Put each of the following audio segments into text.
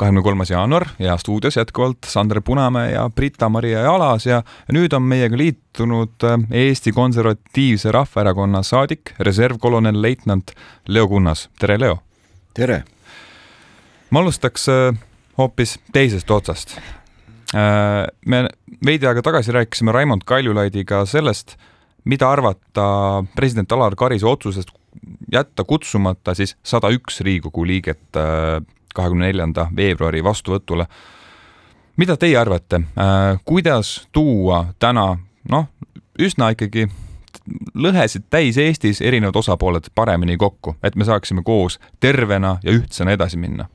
kahekümne kolmas jaanuar ja stuudios jätkuvalt Sander Punamäe ja Brita-Maria Jalas ja nüüd on meiega liitunud äh, Eesti Konservatiivse Rahvaerakonna saadik, reservkolonel leitnant Leo Kunnas, tere Leo! tere! ma alustaks äh, hoopis teisest otsast. Äh, me veidi aega tagasi rääkisime Raimond Kaljulaidiga sellest, mida arvata president Alar Karise otsusest jätta kutsumata siis sada üks Riigikogu liiget kahekümne neljanda veebruari vastuvõtule. mida teie arvate, äh, kuidas tuua täna noh, üsna ikkagi lõhesid täis Eestis erinevad osapooled paremini kokku, et me saaksime koos tervena ja ühtsena edasi minna?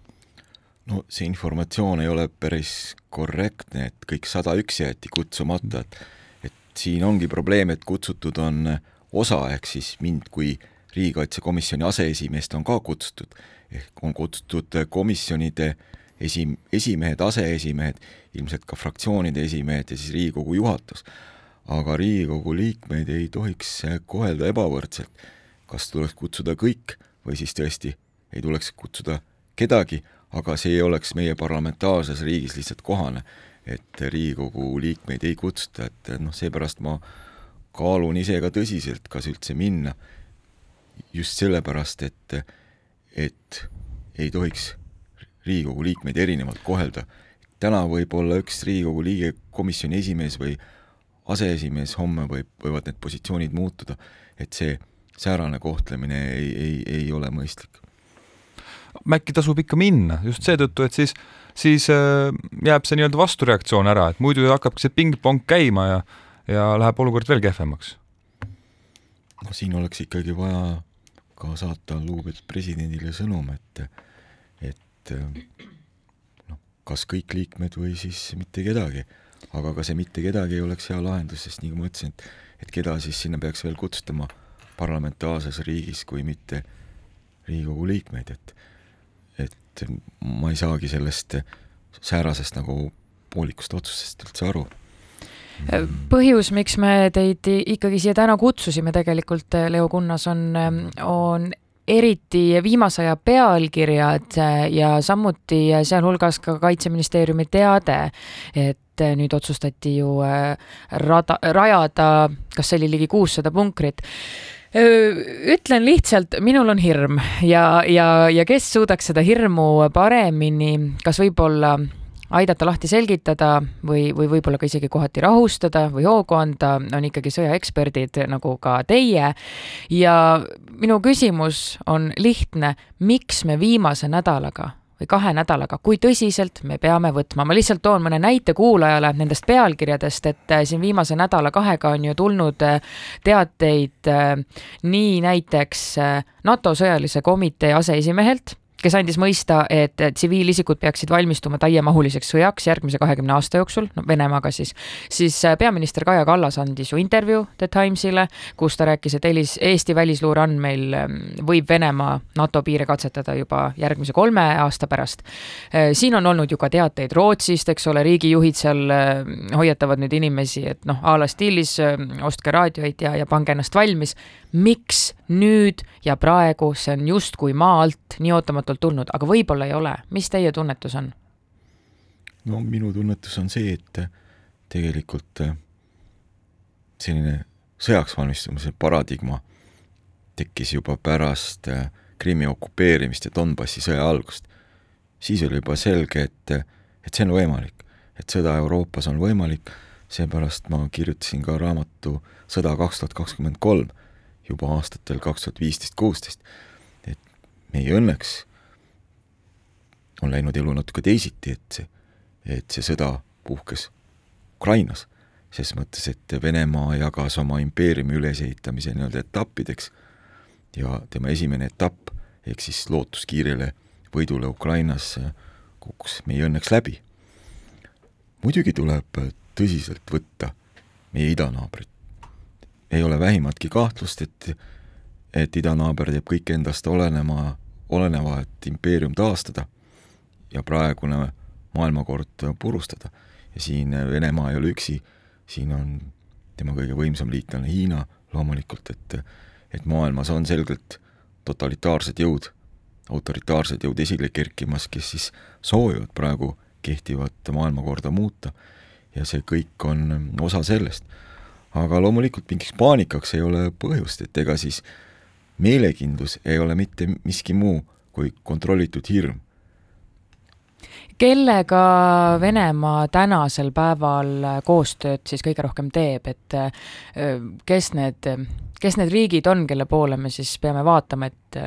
no see informatsioon ei ole päris korrektne, et kõik sada üks jäeti kutsumata, et et siin ongi probleem, et kutsutud on osa, ehk siis mind kui riigikaitsekomisjoni aseesimeest on ka kutsutud ehk on kutsutud komisjonide esi, esimehed, aseesimehed, ilmselt ka fraktsioonide esimehed ja siis Riigikogu juhatus. aga Riigikogu liikmeid ei tohiks kohelda ebavõrdselt. kas tuleks kutsuda kõik või siis tõesti ei tuleks kutsuda kedagi, aga see ei oleks meie parlamentaarses riigis lihtsalt kohane, et Riigikogu liikmeid ei kutsuta, et noh, seepärast ma kaalun ise ka tõsiselt, kas üldse minna, just sellepärast, et et ei tohiks Riigikogu liikmeid erinevalt kohelda. täna võib olla üks Riigikogu liige komisjoni esimees või aseesimees, homme võib, võivad need positsioonid muutuda, et see säärane kohtlemine ei, ei, ei ole mõistlik. äkki tasub ikka minna just seetõttu, et siis, siis äh, jääb see nii-öelda vastureaktsioon ära, et muidu hakkab see ping-pong käima ja, ja läheb olukord veel kehvemaks. no siin oleks ikkagi vaja ka saata lugupeetud presidendile sõnum, et, et noh, kas kõik liikmed või siis mitte kedagi. aga ka see mitte kedagi ei oleks hea lahendus, sest nagu ma ütlesin, et, et keda siis sinna peaks veel kutsutama parlamentaarses riigis, kui mitte Riigikogu liikmeid, et et ma ei saagi sellest säärasest nagu poolikust otsusest üldse aru põhjus, miks me teid ikkagi siia täna kutsusime tegelikult, Leo Kunnas, on, on eriti viimase aja pealkirjad ja samuti sealhulgas ka Kaitseministeeriumi teade, et nüüd otsustati ju rada, rajada, kas see oli ligi kuussada punkrit. Ütlen lihtsalt, minul on hirm ja, ja, ja kes suudaks seda hirmu paremini, kas võib-olla aidata lahti selgitada või, või võib-olla ka isegi kohati rahustada või hoogu anda, on ikkagi sõjaeksperdid nagu ka teie. ja minu küsimus on lihtne, miks me viimase nädalaga või kahe nädalaga, kui tõsiselt me peame võtma, ma lihtsalt toon mõne näite kuulajale nendest pealkirjadest, et äh, siin viimase nädala-kahega on ju tulnud äh, teateid äh, nii näiteks NATO sõjalise komitee aseesimehelt kes andis mõista, et tsiviilisikud peaksid valmistuma täiemahuliseks sõjaks järgmise kahekümne aasta jooksul, no Venemaaga siis, siis äh, peaminister Kaja Kallas andis ju intervjuu The Timesile, kus ta rääkis, et Elis, Eesti välisluure andmeil ähm, võib Venemaa NATO piire katsetada juba järgmise kolme aasta pärast. Äh, siin on olnud ju ka teateid Rootsist, eks ole, riigijuhid seal äh, hoiatavad nüüd inimesi, et noh, a la stiilis ostke raadioid ja, ja pange ennast valmis miks nüüd ja praegu, see on justkui maa alt nii ootamatult tulnud, aga võib-olla ei ole, mis teie tunnetus on? no minu tunnetus on see, et tegelikult äh, selline sõjaks valmistumise paradigma tekkis juba pärast äh, Krimmi okupeerimist ja Donbassi sõja algust. siis oli juba selge, et, et see on võimalik, et sõda Euroopas on võimalik, seepärast ma kirjutasin ka raamatu Sõda kaks tuhat kakskümmend kolm juba aastatel kaks tuhat viisteist, kuusteist. et meie õnneks on läinud elu natuke teisiti, et see, et see sõda puhkes Ukrainas, ses mõttes, et Venemaa jagas oma impeeriumi ülesehitamise nii-öelda etappideks ja tema esimene etapp, ehk siis lootus kiirele võidule Ukrainas kukkus meie õnneks läbi. muidugi tuleb tõsiselt võtta meie idanaabrit, ei ole vähimatki kahtlust, et et idanaaber teeb kõik endast olenema, oleneva, et impeerium taastada ja praegune maailmakord purustada. ja siin Venemaa ei ole üksi, siin on tema kõige võimsam liitlane Hiina loomulikult, et et maailmas on selgelt totalitaarsed jõud autoritaarsed jõud esile kerkimas, kes siis soovivad praegu kehtivat maailmakorda muuta ja see kõik on osa sellest. Aga loomulikult mingiks paanikaks ei ole põhjust, et ega siis meelekindlus ei ole mitte miski muu kui kontrollitud hirm. kellega Venemaa tänasel päeval koostööd siis kõige rohkem teeb, et kes need, kes need riigid on, kelle poole me siis peame vaatama, et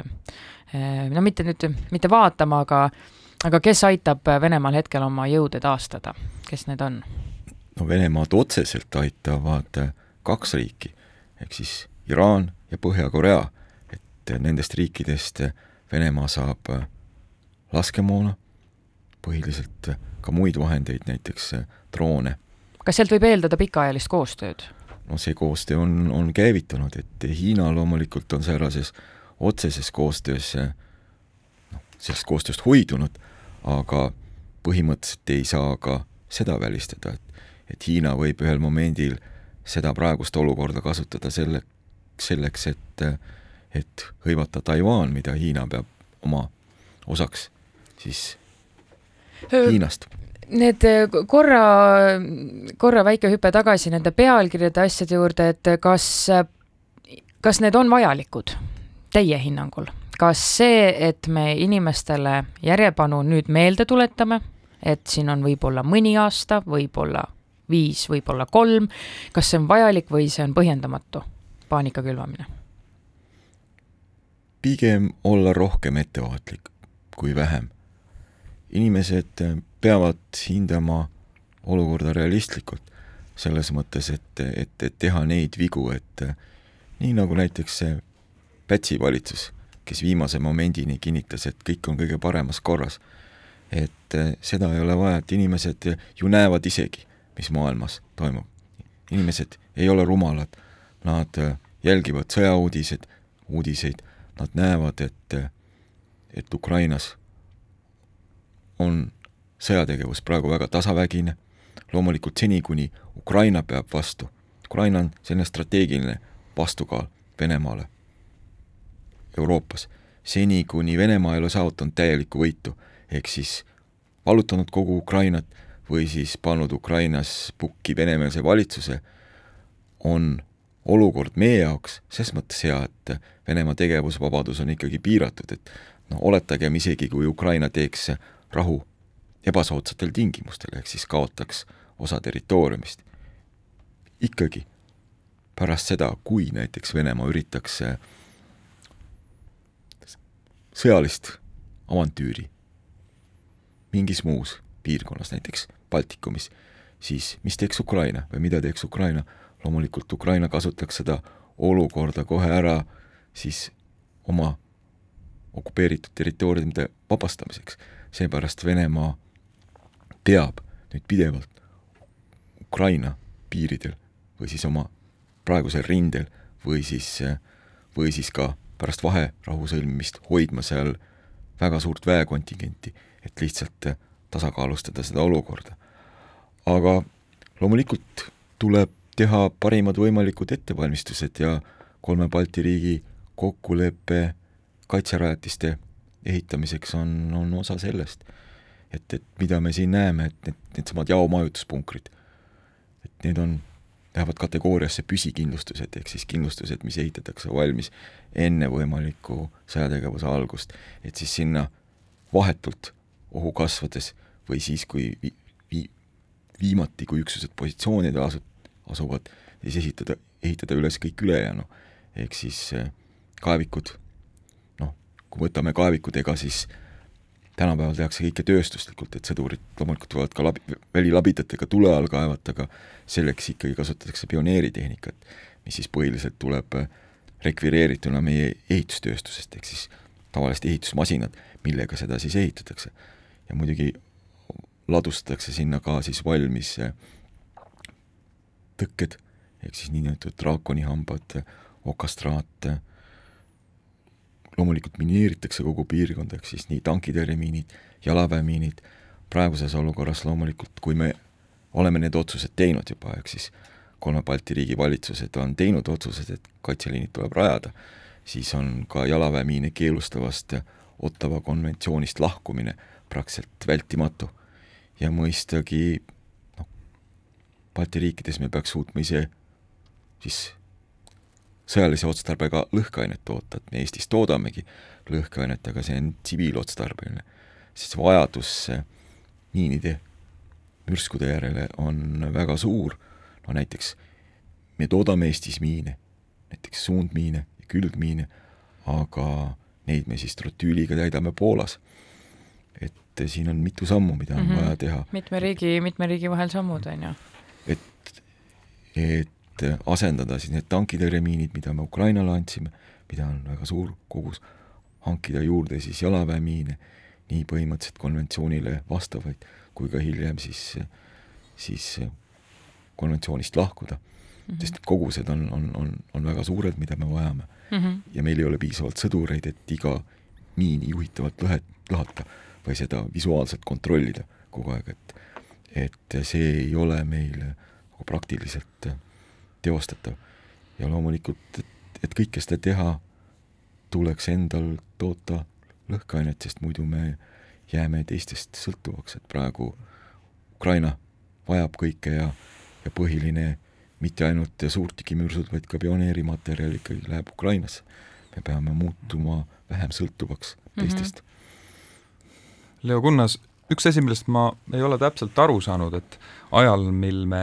no mitte nüüd, mitte vaatama, aga aga kes aitab Venemaal hetkel oma jõude taastada, kes need on? No Venemaad otseselt aitavad kaks riiki, ehk siis Iraan ja Põhja-Korea, et nendest riikidest Venemaa saab laskemoona, põhiliselt ka muid vahendeid, näiteks droone. kas sealt võib eeldada pikaajalist koostööd? no see koostöö on, on käivitunud, et Hiina loomulikult on säärses otseses koostöös noh, sellest koostööst hoidunud, aga põhimõtteliselt ei saa ka seda välistada, et et Hiina võib ühel momendil seda praegust olukorda kasutada selle, selleks, et et hõivata Taiwan, mida Hiina peab oma osaks siis Hiinast. Need korra, korra väike hüpe tagasi nende pealkirjade asjade juurde, et kas, kas need on vajalikud teie hinnangul? kas see, et me inimestele järjepanu nüüd meelde tuletame, et siin on võib-olla mõni aasta, võib-olla viis, võib-olla kolm, kas see on vajalik või see on põhjendamatu, paanika külvamine? pigem olla rohkem ettevaatlik kui vähem. inimesed peavad hindama olukorda realistlikult, selles mõttes, et, et, et teha neid vigu, et nii nagu näiteks see Pätsi valitsus, kes viimase momendini kinnitas, et kõik on kõige paremas korras. et seda ei ole vaja, et inimesed ju näevad isegi, mis maailmas toimub. inimesed ei ole rumalad, nad äh, jälgivad sõjauudised, uudiseid, nad näevad, et, äh, et Ukrainas on sõjategevus praegu väga tasavägine, loomulikult seni, kuni Ukraina peab vastu, Ukraina on selline strateegiline vastukaal Venemaale Euroopas, seni kuni Venemaa ei ole saavutanud täielikku võitu, ehk siis vallutanud kogu Ukrainat või siis pannud Ukrainas pukki venemeelse valitsuse, on olukord meie jaoks ses mõttes hea, et Venemaa tegevusvabadus on ikkagi piiratud, et noh, oletagem isegi, kui Ukraina teeks rahu ebasoodsatel tingimustel, ehk siis kaotaks osa territooriumist. ikkagi pärast seda, kui näiteks Venemaa üritaks sõjalist avantüüri mingis muus piirkonnas, näiteks Baltikumis, siis mis teeks Ukraina või mida teeks Ukraina? loomulikult Ukraina kasutaks seda olukorda kohe ära siis oma okupeeritud territooriumide vabastamiseks. seepärast Venemaa peab nüüd pidevalt Ukraina piiridel või siis oma praegusel rindel või siis, või siis ka pärast vaherahu sõlmimist hoidma seal väga suurt väekontingenti, et lihtsalt tasakaalustada seda olukorda. aga loomulikult tuleb teha parimad võimalikud ettevalmistused ja kolme Balti riigi kokkulepe kaitserajatiste ehitamiseks on, on osa sellest. et, et mida me siin näeme, et need, needsamad jaomajutuspunkrid, et need on, lähevad kategooriasse püsikindlustused, ehk siis kindlustused, mis ehitatakse valmis enne võimalikku sõjategevuse algust, et siis sinna vahetult ohu kasvades või siis, kui vi-, vi-, viimati, kui üksused positsioonidele asu-, asuvad, siis esitada, ehitada üles kõik ülejäänu. ehk siis äh, kaevikud, noh, kui võtame kaevikud, ega siis tänapäeval tehakse kõike tööstuslikult, et sõdurid loomulikult võivad ka labi, välilabidatega tule all kaevata, aga selleks ikkagi kasutatakse pioneeritehnikat, mis siis põhiliselt tuleb äh, rekvireerituna meie ehitustööstusest, ehk siis tavalised ehitusmasinad, millega seda siis ehitatakse ja muidugi ladustatakse sinna ka siis valmis eh, tõkked, ehk siis niinimetatud draakonihambad, okastraat, loomulikult mineeritakse kogu piirkond, ehk siis nii tankitõrjemiinid, jalaväemiinid, praeguses olukorras loomulikult, kui me oleme need otsused teinud juba, ehk siis kolme Balti riigi valitsused on teinud otsused, et kaitseliinid tuleb rajada, siis on ka jalaväemiine keelustavast Ottawa konventsioonist lahkumine praktiliselt vältimatu. ja mõistagi noh, Balti riikides me peaks suutma ise siis sõjalise otstarbega lõhkeainet toota, et me Eestis toodamegi lõhkeainet, aga see on tsiviilotstarbeline. siis vajadus miinide, mürskude järele on väga suur, no näiteks me toodame Eestis miine, näiteks suundmiine ja külgmiine, aga neid me siis trotüüliga täidame Poolas. Et siin on mitu sammu, mida on mm -hmm. vaja teha. mitme riigi, mitme riigi vahel sammud, on ju. et, et asendada siis need tankitõrjemiinid, mida me Ukrainale andsime, mida on väga suur kogus, hankida juurde siis jalaväemiine, nii põhimõtteliselt konventsioonile vastavaid, kui ka hiljem siis, siis konventsioonist lahkuda mm. -hmm. sest kogused on, on, on, on väga suured, mida me vajame mm. -hmm. ja meil ei ole piisavalt sõdureid, et iga miini juhitavat lõhet lahata või seda visuaalselt kontrollida kogu aeg, et et see ei ole meil nagu praktiliselt teostatav. ja loomulikult, et, et kõike seda teha, tuleks endal toota lõhkeainet, sest muidu me jääme teistest sõltuvaks, et praegu Ukraina vajab kõike ja, ja põhiline mitte ainult suurtükimürsud, vaid ka pioneerimaterjal ikkagi läheb Ukrainasse. me peame muutuma vähem sõltuvaks mhm. teistest mm. -hmm. Leo Kunnas, üks asi, millest ma ei ole täpselt aru saanud, et ajal, mil me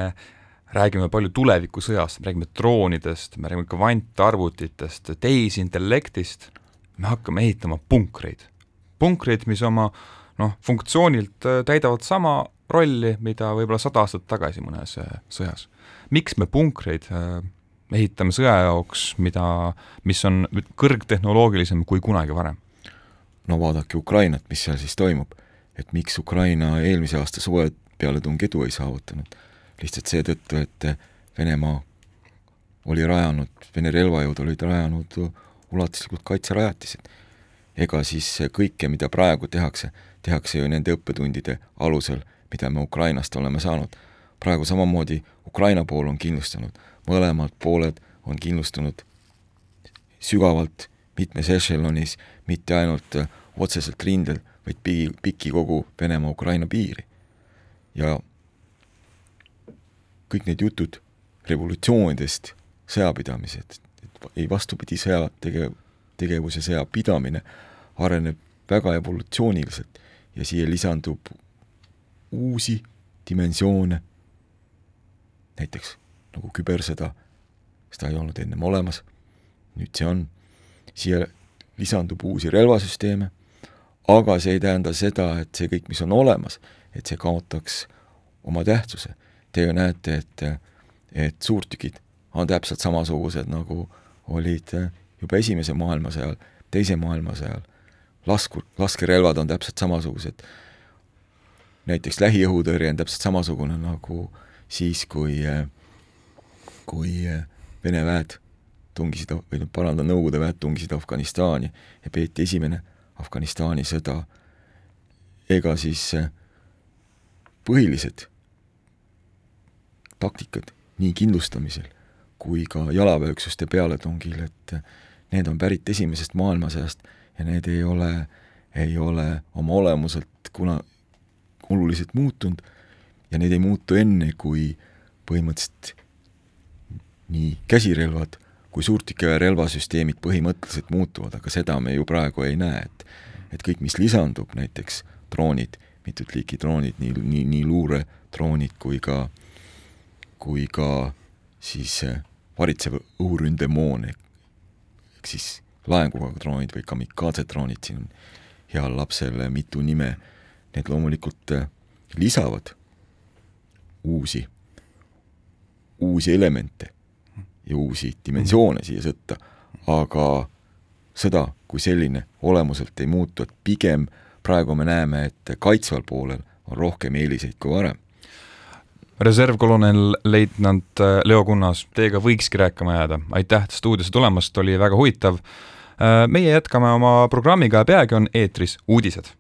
räägime palju tulevikusõjast, me räägime droonidest, me räägime kvantarvutitest, tehisintellektist, me hakkame ehitama punkreid. punkreid, mis oma noh, funktsioonilt äh, täidavad sama rolli, mida võib-olla sada aastat tagasi mõnes äh, sõjas miks me punkreid äh, ehitame sõja jaoks, mida, mis on kõrgtehnoloogilisem kui kunagi varem? No vaadake Ukrainat, mis seal siis toimub. et miks Ukraina eelmise aasta suve pealetung edu ei saavutanud? lihtsalt seetõttu, et Venemaa oli rajanud, Vene relvajõud olid rajanud ulatuslikud kaitserajatised. ega siis kõike, mida praegu tehakse, tehakse ju nende õppetundide alusel, mida me Ukrainast oleme saanud praegu samamoodi Ukraina pool on kindlustanud, mõlemad pooled on kindlustunud sügavalt mitmes ešelonis, mitte ainult äh, otseselt rindel, vaid pigi, piki kogu Venemaa-Ukraina piiri. ja kõik need jutud revolutsioonidest, sõjapidamised, ei vastupidi, sõja tege-, tegevus ja sõjapidamine areneb väga evolutsiooniliselt ja siia lisandub uusi dimensioone. Näiteks nagu kübersõda, seda ei olnud ennem olemas, nüüd see on, siia lisandub uusi relvasüsteeme, aga see ei tähenda seda, et see kõik, mis on olemas, et see kaotaks oma tähtsuse. Te ju näete, et, et suurtükid on täpselt samasugused, nagu olid juba Esimese maailmasõja ajal, Teise maailmasõja ajal. laskur, laskerelvad on täpselt samasugused. näiteks lähiõhutõrje on täpselt samasugune nagu siis, kui, kui Vene väed tungisid, või noh, parandan, Nõukogude väed tungisid Afganistani ja peeti esimene Afganistani sõda, ega siis põhilised taktikad nii kindlustamisel kui ka jalaväeüksuste pealetungil, et need on pärit Esimesest maailmasõjast ja need ei ole, ei ole oma olemuselt kuna oluliselt muutunud ja need ei muutu enne, kui põhimõtteliselt nii käsirelvad kui suurtükiväe relvasüsteemid põhimõtteliselt muutuvad, aga seda me ju praegu ei näe, et et kõik, mis lisandub, näiteks droonid, mitut liiki droonid, nii, nii, nii luuredroonid kui ka, kui ka siis äh, varitsev õhuründemoon ehk, ehk siis laenguga droonid või kamikaze droonid, siin on heal lapsel mitu nime, need loomulikult äh, lisavad uusi, uusi elemente ja uusi dimensioone siia sõtta, aga sõda kui selline olemuselt ei muutu, et pigem praegu me näeme, et kaitsval poolel on rohkem eeliseid kui varem. reservkolonel leitnant äh, Leo Kunnas, teiega võikski rääkima jääda, aitäh stuudiosse tulemast, oli väga huvitav. Äh, meie jätkame oma programmiga ja peagi on eetris uudised